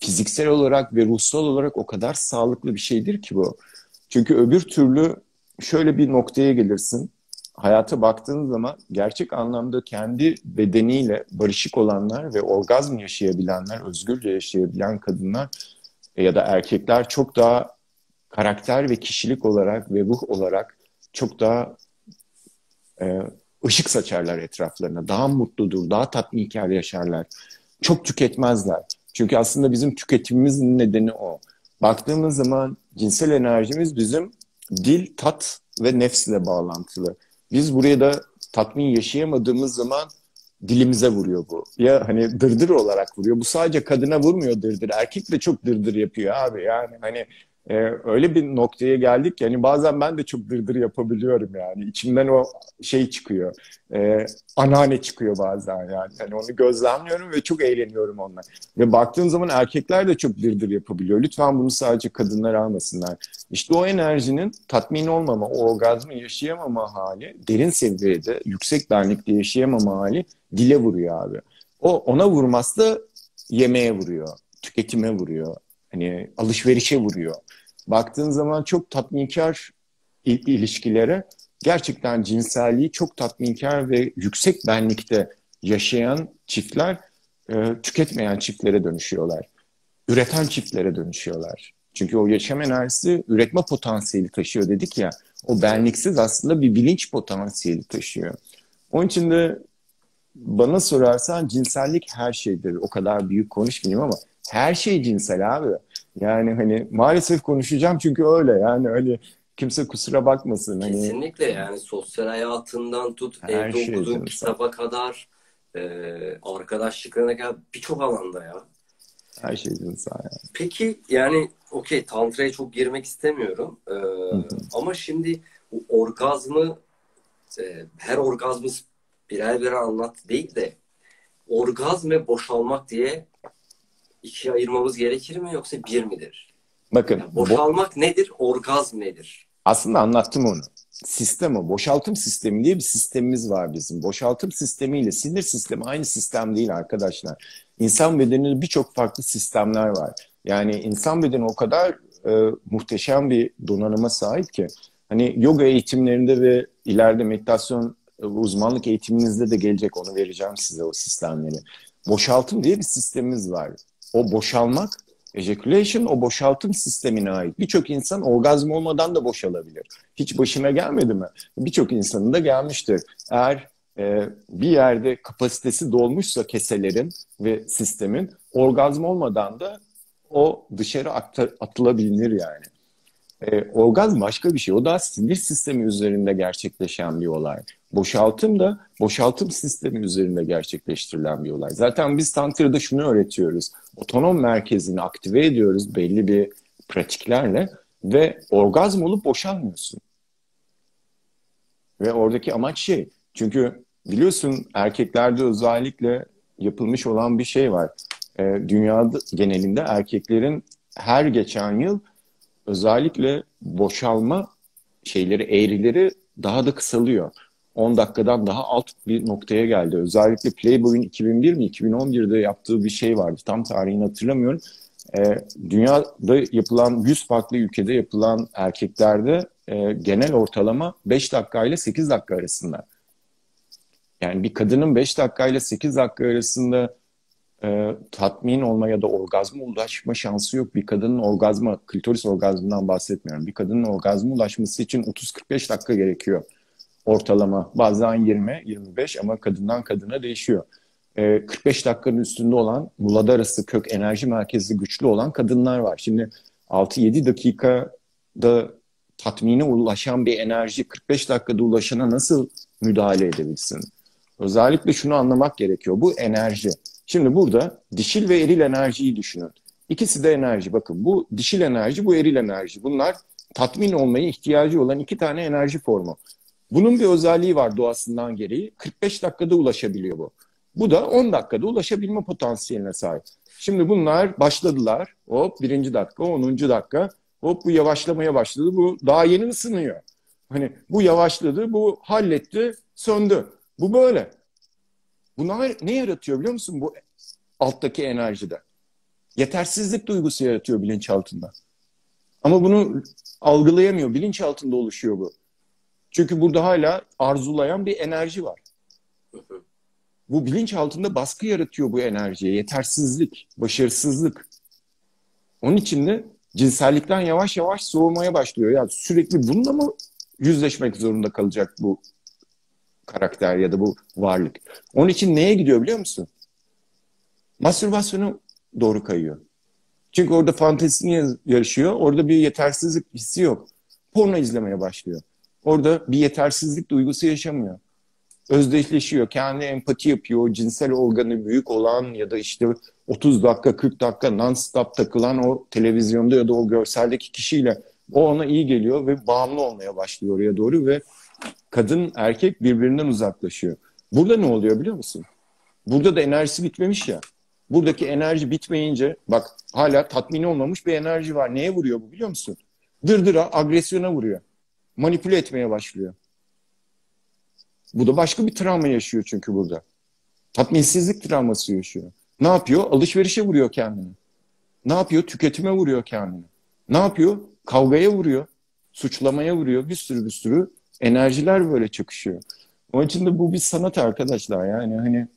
Fiziksel olarak ve ruhsal olarak o kadar sağlıklı bir şeydir ki bu. Çünkü öbür türlü şöyle bir noktaya gelirsin. Hayata baktığın zaman gerçek anlamda kendi bedeniyle barışık olanlar ve orgazm yaşayabilenler, özgürce yaşayabilen kadınlar ya da erkekler çok daha karakter ve kişilik olarak ve ruh olarak çok daha e, ışık saçarlar etraflarına. Daha mutludur, daha tatminkar yaşarlar. Çok tüketmezler. Çünkü aslında bizim tüketimimizin nedeni o. Baktığımız zaman cinsel enerjimiz bizim dil, tat ve nefsle bağlantılı. Biz buraya da tatmin yaşayamadığımız zaman dilimize vuruyor bu. Ya hani dırdır olarak vuruyor. Bu sadece kadına vurmuyor dırdır. Erkek de çok dırdır yapıyor abi. Yani hani e, öyle bir noktaya geldik ki hani bazen ben de çok dırdır yapabiliyorum yani. İçimden o şey çıkıyor. E, anneanne çıkıyor bazen yani. Hani onu gözlemliyorum ve çok eğleniyorum onunla. Ve baktığım zaman erkekler de çok dırdır yapabiliyor. Lütfen bunu sadece kadınlar almasınlar. İşte o enerjinin tatmin olmama, o orgazmı yaşayamama hali, derin seviyede, yüksek benlikte yaşayamama hali dile vuruyor abi. O ona vurması da yemeğe vuruyor, tüketime vuruyor, hani alışverişe vuruyor. Baktığın zaman çok tatminkar il- ilişkilere gerçekten cinselliği çok tatminkar ve yüksek benlikte yaşayan çiftler e, tüketmeyen çiftlere dönüşüyorlar. Üreten çiftlere dönüşüyorlar. Çünkü o yaşam enerjisi üretme potansiyeli taşıyor dedik ya. O benliksiz aslında bir bilinç potansiyeli taşıyor. Onun için de bana sorarsan cinsellik her şeydir. O kadar büyük konuşmayayım ama her şey cinsel abi. Yani hani maalesef konuşacağım çünkü öyle yani hani kimse kusura bakmasın. Hani... Kesinlikle yani sosyal hayatından tut Her evde şey okuduğun kitaba kadar e, arkadaşlıklarına kadar birçok alanda ya. Her şey cinsel yani. Peki yani okey tantraya çok girmek istemiyorum. E, ama şimdi bu orgazmı e, her orgazmı birer birer anlat değil de orgazm ve boşalmak diye ikiye ayırmamız gerekir mi yoksa bir midir? Bakın Yani bo- boşalmak nedir? Orgazm nedir? aslında anlattım onu. Sistem o. Boşaltım sistemi diye bir sistemimiz var bizim. Boşaltım sistemiyle sinir sistemi aynı sistem değil arkadaşlar. İnsan bedeninde birçok farklı sistemler var. Yani insan bedeni o kadar e, muhteşem bir donanıma sahip ki hani yoga eğitimlerinde ve ileride meditasyon e, uzmanlık eğitiminizde de gelecek onu vereceğim size o sistemleri. Boşaltım diye bir sistemimiz var. O boşalmak Ejaculation o boşaltım sistemine ait. Birçok insan orgazm olmadan da boşalabilir. Hiç başına gelmedi mi? Birçok insanın da gelmiştir. Eğer e, bir yerde kapasitesi dolmuşsa keselerin ve sistemin orgazm olmadan da o dışarı atılabilir yani. E, orgazm başka bir şey. O da sinir sistemi üzerinde gerçekleşen bir olay. Boşaltım da boşaltım sistemi üzerinde gerçekleştirilen bir olay. Zaten biz Tantra'da şunu öğretiyoruz. Otonom merkezini aktive ediyoruz belli bir pratiklerle ve orgazm olup boşalmıyorsun. Ve oradaki amaç şey. Çünkü biliyorsun erkeklerde özellikle yapılmış olan bir şey var. E, dünyada genelinde erkeklerin her geçen yıl özellikle boşalma şeyleri, eğrileri daha da kısalıyor. 10 dakikadan daha alt bir noktaya geldi. Özellikle Playboy'un 2001 mi 2011'de yaptığı bir şey vardı. Tam tarihini hatırlamıyorum. Ee, dünyada yapılan 100 farklı ülkede yapılan erkeklerde e, genel ortalama 5 dakika ile 8 dakika arasında. Yani bir kadının 5 dakika ile 8 dakika arasında e, tatmin olma ya da orgazma ulaşma şansı yok. Bir kadının orgazma, klitoris orgazmından bahsetmiyorum. Bir kadının orgazma ulaşması için 30-45 dakika gerekiyor ortalama. Bazen 20-25 ama kadından kadına değişiyor. E, 45 dakikanın üstünde olan mulada arası kök enerji merkezi güçlü olan kadınlar var. Şimdi 6-7 dakikada tatmine ulaşan bir enerji 45 dakikada ulaşana nasıl müdahale edebilsin? Özellikle şunu anlamak gerekiyor. Bu enerji. Şimdi burada dişil ve eril enerjiyi düşünün. İkisi de enerji. Bakın bu dişil enerji, bu eril enerji. Bunlar tatmin olmaya ihtiyacı olan iki tane enerji formu. Bunun bir özelliği var doğasından gereği. 45 dakikada ulaşabiliyor bu. Bu da 10 dakikada ulaşabilme potansiyeline sahip. Şimdi bunlar başladılar. Hop birinci dakika, onuncu dakika. Hop bu yavaşlamaya başladı. Bu daha yeni ısınıyor. Hani bu yavaşladı, bu halletti, söndü. Bu böyle. Bunlar ne yaratıyor biliyor musun bu alttaki enerjide? Yetersizlik duygusu yaratıyor bilinçaltında. Ama bunu algılayamıyor. Bilinçaltında oluşuyor bu. Çünkü burada hala arzulayan bir enerji var. Bu bilinç altında baskı yaratıyor bu enerjiye. Yetersizlik, başarısızlık. Onun için de cinsellikten yavaş yavaş soğumaya başlıyor. Ya sürekli bununla mı yüzleşmek zorunda kalacak bu karakter ya da bu varlık? Onun için neye gidiyor biliyor musun? Mastürbasyona doğru kayıyor. Çünkü orada fantezisini yaşıyor. Orada bir yetersizlik hissi yok. Porno izlemeye başlıyor. Orada bir yetersizlik duygusu yaşamıyor. Özdeşleşiyor. Kendi empati yapıyor. O cinsel organı büyük olan ya da işte 30 dakika 40 dakika non-stop takılan o televizyonda ya da o görseldeki kişiyle o ona iyi geliyor ve bağımlı olmaya başlıyor oraya doğru ve kadın erkek birbirinden uzaklaşıyor. Burada ne oluyor biliyor musun? Burada da enerjisi bitmemiş ya. Buradaki enerji bitmeyince bak hala tatmin olmamış bir enerji var. Neye vuruyor bu biliyor musun? Dırdıra, agresyona vuruyor. Manipüle etmeye başlıyor. Bu da başka bir travma yaşıyor çünkü burada. Tatminsizlik travması yaşıyor. Ne yapıyor? Alışverişe vuruyor kendini. Ne yapıyor? Tüketime vuruyor kendini. Ne yapıyor? Kavgaya vuruyor. Suçlamaya vuruyor. Bir sürü bir sürü enerjiler böyle çakışıyor. Onun için de bu bir sanat arkadaşlar. Yani hani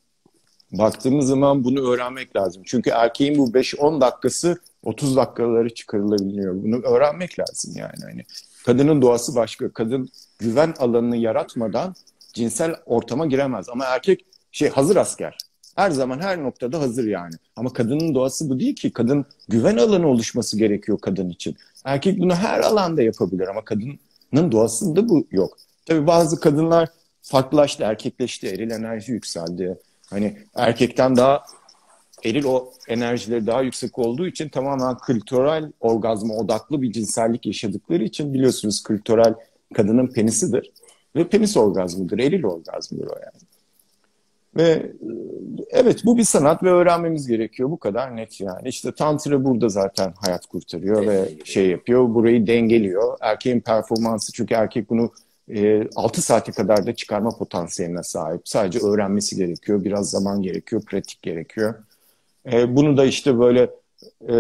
baktığımız zaman bunu öğrenmek lazım. Çünkü erkeğin bu 5-10 dakikası 30 dakikaları çıkarılabiliyor. Bunu öğrenmek lazım yani. Hani kadının doğası başka. Kadın güven alanını yaratmadan cinsel ortama giremez. Ama erkek şey hazır asker. Her zaman her noktada hazır yani. Ama kadının doğası bu değil ki. Kadın güven alanı oluşması gerekiyor kadın için. Erkek bunu her alanda yapabilir ama kadının doğasında bu yok. Tabii bazı kadınlar farklılaştı, erkekleşti, eril enerji yükseldi. Hani erkekten daha eril o enerjileri daha yüksek olduğu için tamamen kültürel orgazma odaklı bir cinsellik yaşadıkları için biliyorsunuz kültürel kadının penisidir. Ve penis orgazmıdır, eril orgazmıdır o yani. Ve evet bu bir sanat ve öğrenmemiz gerekiyor. Bu kadar net yani. İşte tantra burada zaten hayat kurtarıyor ve şey yapıyor. Burayı dengeliyor. Erkeğin performansı çünkü erkek bunu e, 6 saate kadar da çıkarma potansiyeline sahip. Sadece öğrenmesi gerekiyor. Biraz zaman gerekiyor. Pratik gerekiyor. E, bunu da işte böyle e,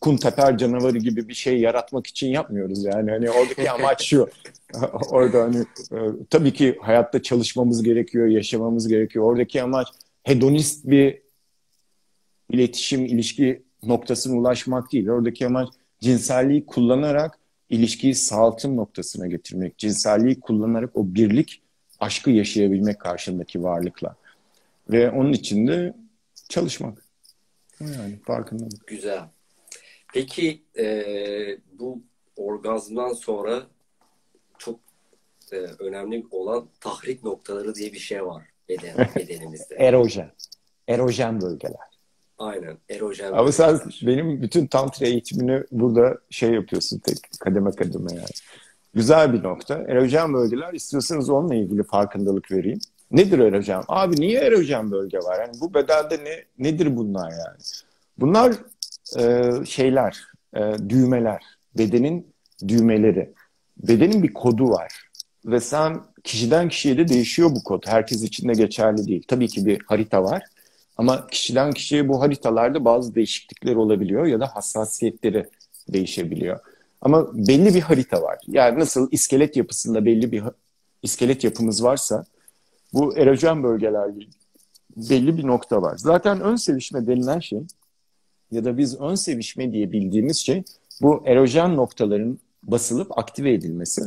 kunteper canavarı gibi bir şey yaratmak için yapmıyoruz yani. Hani oradaki amaç şu. Orada hani e, tabii ki hayatta çalışmamız gerekiyor, yaşamamız gerekiyor. Oradaki amaç hedonist bir iletişim, ilişki noktasına ulaşmak değil. Oradaki amaç cinselliği kullanarak ilişkiyi sağaltım noktasına getirmek. Cinselliği kullanarak o birlik, aşkı yaşayabilmek karşındaki varlıkla. Ve onun için de çalışmak. Yani farkındalık. Güzel. Peki e, bu orgazmdan sonra çok e, önemli olan tahrik noktaları diye bir şey var beden, bedenimizde. Erojen. Erojen bölgeler. Aynen. Erojen Ama sen benim bütün tantra eğitimini burada şey yapıyorsun tek kademe kademe yani. Güzel bir nokta. Erojen bölgeler istiyorsanız onunla ilgili farkındalık vereyim. Nedir erojen? Abi niye erojen bölge var? Yani bu bedende ne nedir bunlar yani? Bunlar e, şeyler, e, düğmeler, bedenin düğmeleri. Bedenin bir kodu var ve sen kişiden kişiye de değişiyor bu kod. Herkes için de geçerli değil. Tabii ki bir harita var ama kişiden kişiye bu haritalarda bazı değişiklikler olabiliyor ya da hassasiyetleri değişebiliyor. Ama belli bir harita var. Yani nasıl iskelet yapısında belli bir iskelet yapımız varsa bu erojen bölgeler belli bir nokta var. Zaten ön sevişme denilen şey ya da biz ön sevişme diye bildiğimiz şey bu erojen noktaların basılıp aktive edilmesi.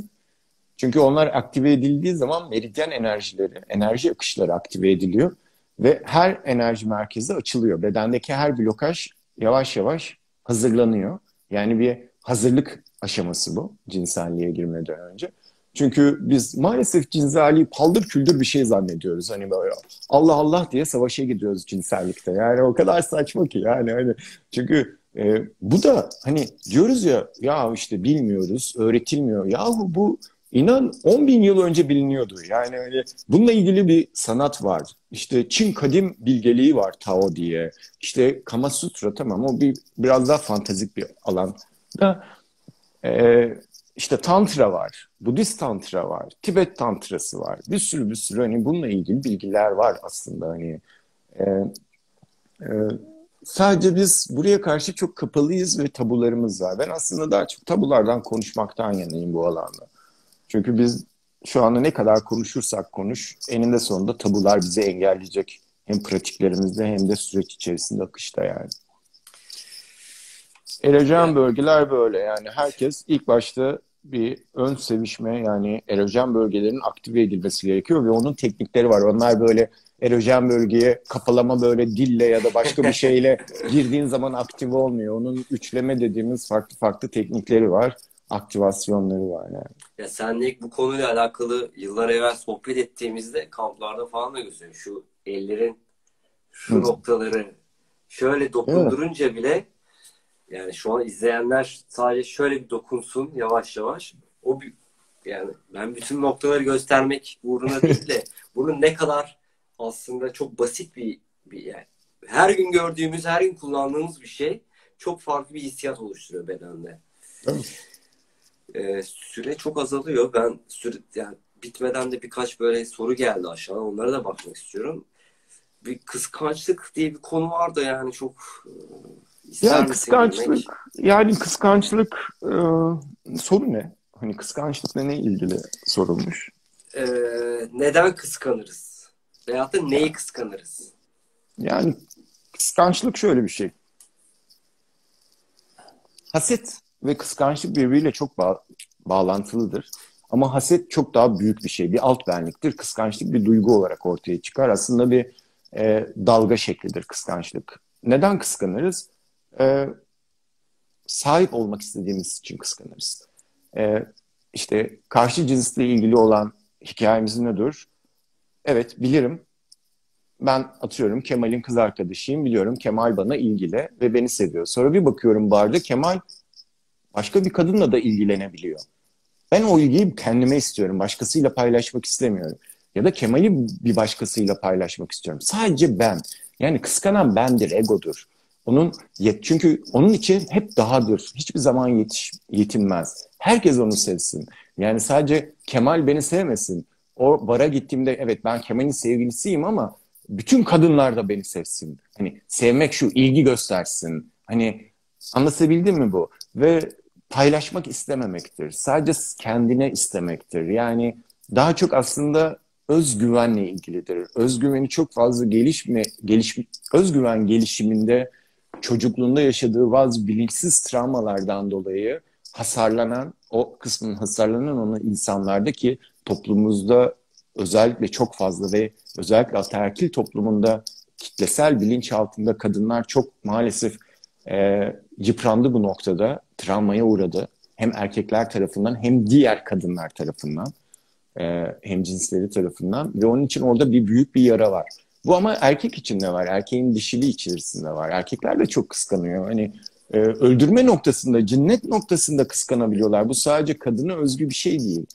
Çünkü onlar aktive edildiği zaman meridyen enerjileri, enerji akışları aktive ediliyor ve her enerji merkezi açılıyor. Bedendeki her blokaj yavaş yavaş hazırlanıyor. Yani bir hazırlık aşaması bu cinselliğe girmeden önce. Çünkü biz maalesef cinselliği paldır küldür bir şey zannediyoruz. Hani böyle Allah Allah diye savaşa gidiyoruz cinsellikte. Yani o kadar saçma ki yani hani çünkü E, bu da hani diyoruz ya ya işte bilmiyoruz, öğretilmiyor. Yahu bu inan 10 bin yıl önce biliniyordu. Yani hani bununla ilgili bir sanat var. İşte Çin kadim bilgeliği var Tao diye. İşte Kama Sutra tamam o bir biraz daha fantazik bir alan. Da e, işte Tantra var, Budist Tantra var, Tibet Tantrası var. Bir sürü bir sürü hani bununla ilgili bilgiler var aslında hani. E, e, sadece biz buraya karşı çok kapalıyız ve tabularımız var. Ben aslında daha çok tabulardan konuşmaktan yanayım bu alanda. Çünkü biz şu anda ne kadar konuşursak konuş, eninde sonunda tabular bizi engelleyecek. Hem pratiklerimizde hem de süreç içerisinde akışta yani. Erojen bölgeler böyle yani herkes ilk başta bir ön sevişme yani erojen bölgelerin aktive edilmesi gerekiyor ve onun teknikleri var. Onlar böyle erojen bölgeye kapalama böyle dille ya da başka bir şeyle girdiğin zaman aktive olmuyor. Onun üçleme dediğimiz farklı farklı teknikleri var. Aktivasyonları var yani. Ya senle ilk bu konuyla alakalı yıllar evvel sohbet ettiğimizde kamplarda falan da gösteriyor. Şu ellerin şu Hı. noktaları şöyle dokundurunca evet. bile yani şu an izleyenler sadece şöyle bir dokunsun yavaş yavaş. O bir, yani ben bütün noktaları göstermek uğruna değil de bunun ne kadar aslında çok basit bir, bir yani her gün gördüğümüz, her gün kullandığımız bir şey çok farklı bir hissiyat oluşturuyor bedende. Ee, süre çok azalıyor. Ben süre yani bitmeden de birkaç böyle soru geldi aşağı. Onlara da bakmak istiyorum. Bir kıskançlık diye bir konu vardı yani çok İster ya kıskançlık yani kıskançlık e, soru ne? Hani kıskançlıkla ne ilgili sorulmuş? Ee, neden kıskanırız? Veyahut da neyi kıskanırız? Yani kıskançlık şöyle bir şey. Haset ve kıskançlık birbiriyle çok bağ bağlantılıdır. Ama haset çok daha büyük bir şey. Bir alt benliktir. Kıskançlık bir duygu olarak ortaya çıkar. Aslında bir e, dalga şeklidir kıskançlık. Neden kıskanırız? E, sahip olmak istediğimiz için kıskanırız. E, işte karşı cinsle ilgili olan hikayemiz nedir? Evet bilirim. Ben atıyorum Kemal'in kız arkadaşıyım. Biliyorum Kemal bana ilgili ve beni seviyor. Sonra bir bakıyorum barda Kemal başka bir kadınla da ilgilenebiliyor. Ben o ilgiyi kendime istiyorum. Başkasıyla paylaşmak istemiyorum. Ya da Kemal'i bir başkasıyla paylaşmak istiyorum. Sadece ben. Yani kıskanan bendir, egodur. Onun yet çünkü onun için hep dahadır. Hiçbir zaman yetiş yetinmez. Herkes onu sevsin. Yani sadece Kemal beni sevmesin. O bara gittiğimde evet ben Kemal'in sevgilisiyim ama bütün kadınlar da beni sevsin. Hani sevmek şu ilgi göstersin. Hani anlatabildim mi bu? Ve paylaşmak istememektir. Sadece kendine istemektir. Yani daha çok aslında özgüvenle ilgilidir. Özgüveni çok fazla gelişme, geliş, özgüven gelişiminde çocukluğunda yaşadığı bazı bilinçsiz travmalardan dolayı hasarlanan, o kısmın hasarlanan onu insanlarda ki toplumumuzda özellikle çok fazla ve özellikle ataerkil toplumunda kitlesel bilinç altında kadınlar çok maalesef e, yıprandı bu noktada, travmaya uğradı. Hem erkekler tarafından hem diğer kadınlar tarafından, e, hem cinsleri tarafından ve onun için orada bir büyük bir yara var. Bu ama erkek için de var. Erkeğin dişili içerisinde var. Erkekler de çok kıskanıyor. Hani e, öldürme noktasında, cinnet noktasında kıskanabiliyorlar. Bu sadece kadına özgü bir şey değil.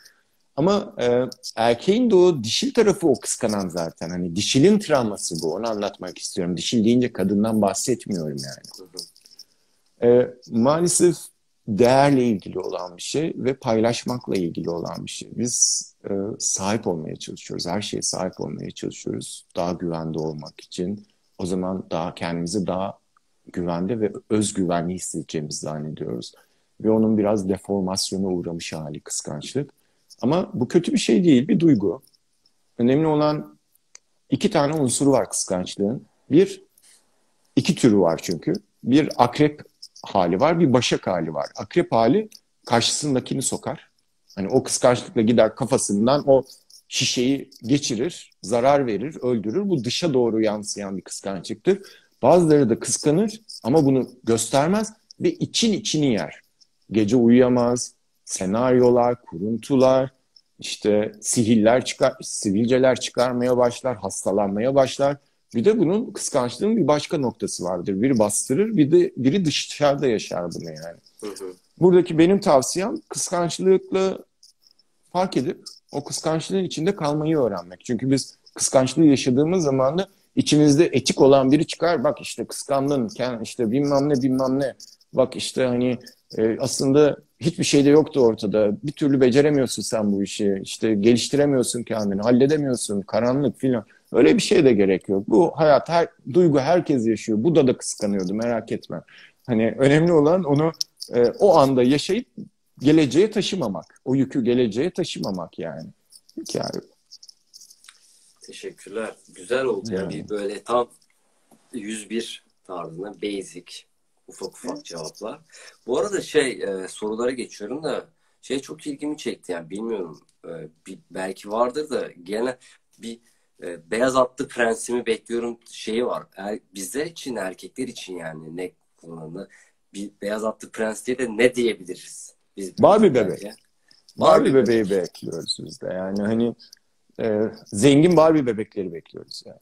Ama e, erkeğin de o dişil tarafı o kıskanan zaten. Hani dişilin travması bu. Onu anlatmak istiyorum. Dişil deyince kadından bahsetmiyorum yani. E, maalesef değerle ilgili olan bir şey ve paylaşmakla ilgili olan bir şey. Biz e, sahip olmaya çalışıyoruz. Her şeye sahip olmaya çalışıyoruz. Daha güvende olmak için. O zaman daha kendimizi daha güvende ve özgüvenli hissedeceğimizi zannediyoruz. Ve onun biraz deformasyona uğramış hali kıskançlık. Ama bu kötü bir şey değil, bir duygu. Önemli olan iki tane unsuru var kıskançlığın. Bir, iki türü var çünkü. Bir akrep hali var, bir başak hali var. Akrep hali karşısındakini sokar. Hani o kıskançlıkla gider kafasından o şişeyi geçirir, zarar verir, öldürür. Bu dışa doğru yansıyan bir kıskançlıktır. Bazıları da kıskanır ama bunu göstermez ve için içini yer. Gece uyuyamaz, senaryolar, kuruntular, işte sihirler çıkar, sivilceler çıkarmaya başlar, hastalanmaya başlar. Bir de bunun kıskançlığın bir başka noktası vardır. Biri bastırır, bir de biri dışarıda yaşar bunu yani. Hı hı. Buradaki benim tavsiyem kıskançlıkla fark edip o kıskançlığın içinde kalmayı öğrenmek. Çünkü biz kıskançlığı yaşadığımız zaman da içimizde etik olan biri çıkar. Bak işte kıskandın, işte bilmem ne bilmem ne. Bak işte hani e, aslında hiçbir şey de yoktu ortada. Bir türlü beceremiyorsun sen bu işi. İşte geliştiremiyorsun kendini, halledemiyorsun, karanlık filan. Öyle bir şey de gerek yok. Bu hayat, her duygu herkes yaşıyor. Bu da da kıskanıyordu merak etme. Hani önemli olan onu e, o anda yaşayıp geleceğe taşımamak. O yükü geleceğe taşımamak yani. Hikaye. Teşekkürler. Güzel oldu. Yani. Bir böyle tam 101 tarzında basic ufak ufak cevaplar. Bu arada şey e, sorulara geçiyorum da şey çok ilgimi çekti yani bilmiyorum e, bir, belki vardır da gene bir e, beyaz atlı prensimi bekliyorum şeyi var. Er, bizler için erkekler için yani ne kullanılır bir beyaz atlı prens diye de ne diyebiliriz? Biz Barbie bebek. Barbie bebeği bekliyoruz biz de. Yani hani e, zengin Barbie bebekleri bekliyoruz yani.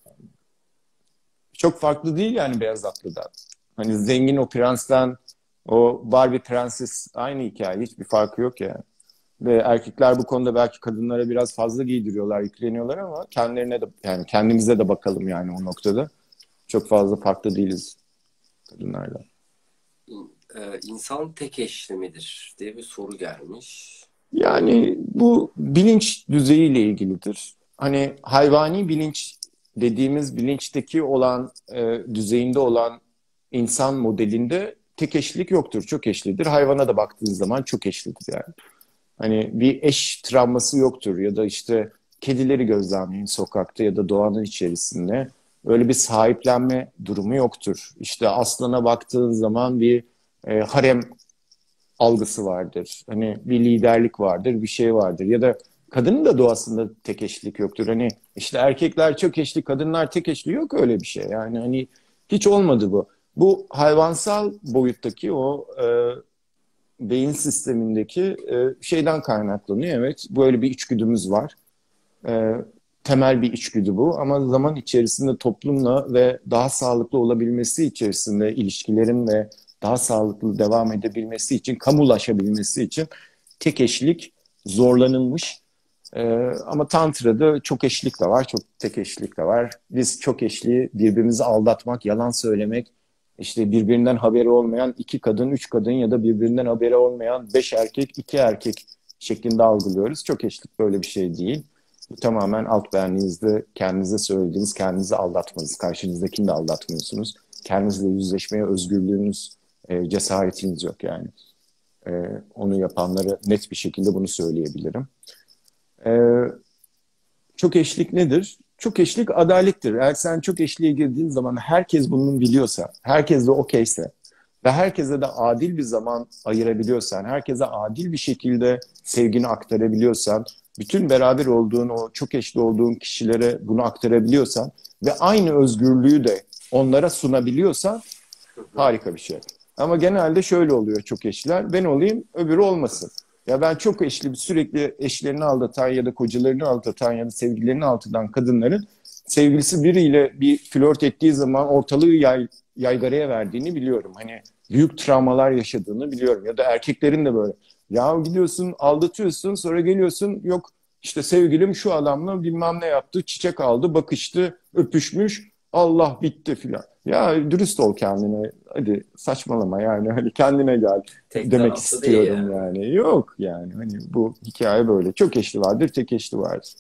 Çok farklı değil yani beyaz atlıdan. Hani zengin o prensten o Barbie prenses aynı hikaye. Hiçbir farkı yok yani. Ve erkekler bu konuda belki kadınlara biraz fazla giydiriyorlar, yükleniyorlar ama kendilerine de yani kendimize de bakalım yani o noktada. Çok fazla farklı değiliz kadınlarla. Ee, insan tek eşli midir diye bir soru gelmiş. Yani bu bilinç düzeyiyle ilgilidir. Hani hayvani bilinç dediğimiz bilinçteki olan e, düzeyinde olan insan modelinde tek eşlilik yoktur. Çok eşlidir. Hayvana da baktığın zaman çok eşlidir yani. Hani bir eş travması yoktur ya da işte kedileri gözlemleyin sokakta ya da doğanın içerisinde. Öyle bir sahiplenme durumu yoktur. İşte aslana baktığın zaman bir e, harem algısı vardır. Hani bir liderlik vardır, bir şey vardır. Ya da kadının da doğasında tek eşlik yoktur. Hani işte erkekler çok eşli, kadınlar tek eşli yok öyle bir şey. Yani hani hiç olmadı bu. Bu hayvansal boyuttaki o e, beyin sistemindeki e, şeyden kaynaklanıyor. Evet, böyle bir içgüdümüz var. E, temel bir içgüdü bu ama zaman içerisinde toplumla ve daha sağlıklı olabilmesi içerisinde ilişkilerin ve daha sağlıklı devam edebilmesi için, kamulaşabilmesi için tek eşlik zorlanılmış. Ee, ama Tantra'da çok eşlik de var, çok tek eşlik de var. Biz çok eşliği birbirimizi aldatmak, yalan söylemek, işte birbirinden haberi olmayan iki kadın, üç kadın ya da birbirinden haberi olmayan beş erkek, iki erkek şeklinde algılıyoruz. Çok eşlik böyle bir şey değil. Bu tamamen alt benliğinizde kendinize söylediğiniz, kendinizi aldatmanız. Karşınızdakini de aldatmıyorsunuz. Kendinizle yüzleşmeye özgürlüğünüz, e, cesaretiniz yok yani. E, onu yapanlara net bir şekilde bunu söyleyebilirim. E, çok eşlik nedir? Çok eşlik adalettir. Eğer sen çok eşliğe girdiğin zaman herkes bunun biliyorsa, herkes de okeyse ve herkese de adil bir zaman ayırabiliyorsan, herkese adil bir şekilde sevgini aktarabiliyorsan, bütün beraber olduğun o çok eşli olduğun kişilere bunu aktarabiliyorsan ve aynı özgürlüğü de onlara sunabiliyorsan harika bir şey. Ama genelde şöyle oluyor çok eşler. Ben olayım, öbürü olmasın. Ya ben çok eşli, sürekli eşlerini aldatan ya da kocalarını aldatan ya da sevgililerini aldatan kadınların sevgilisi biriyle bir flört ettiği zaman ortalığı yay, yaygaraya verdiğini biliyorum. Hani büyük travmalar yaşadığını biliyorum. Ya da erkeklerin de böyle. Ya gidiyorsun aldatıyorsun sonra geliyorsun yok işte sevgilim şu adamla bilmem ne yaptı çiçek aldı bakıştı öpüşmüş Allah bitti filan. Ya dürüst ol kendine. Hadi saçmalama yani hani kendine gel Tek demek istiyorum değil yani. Yok yani hani bu hikaye böyle. Çok eşli vardır, tek eşli vardır.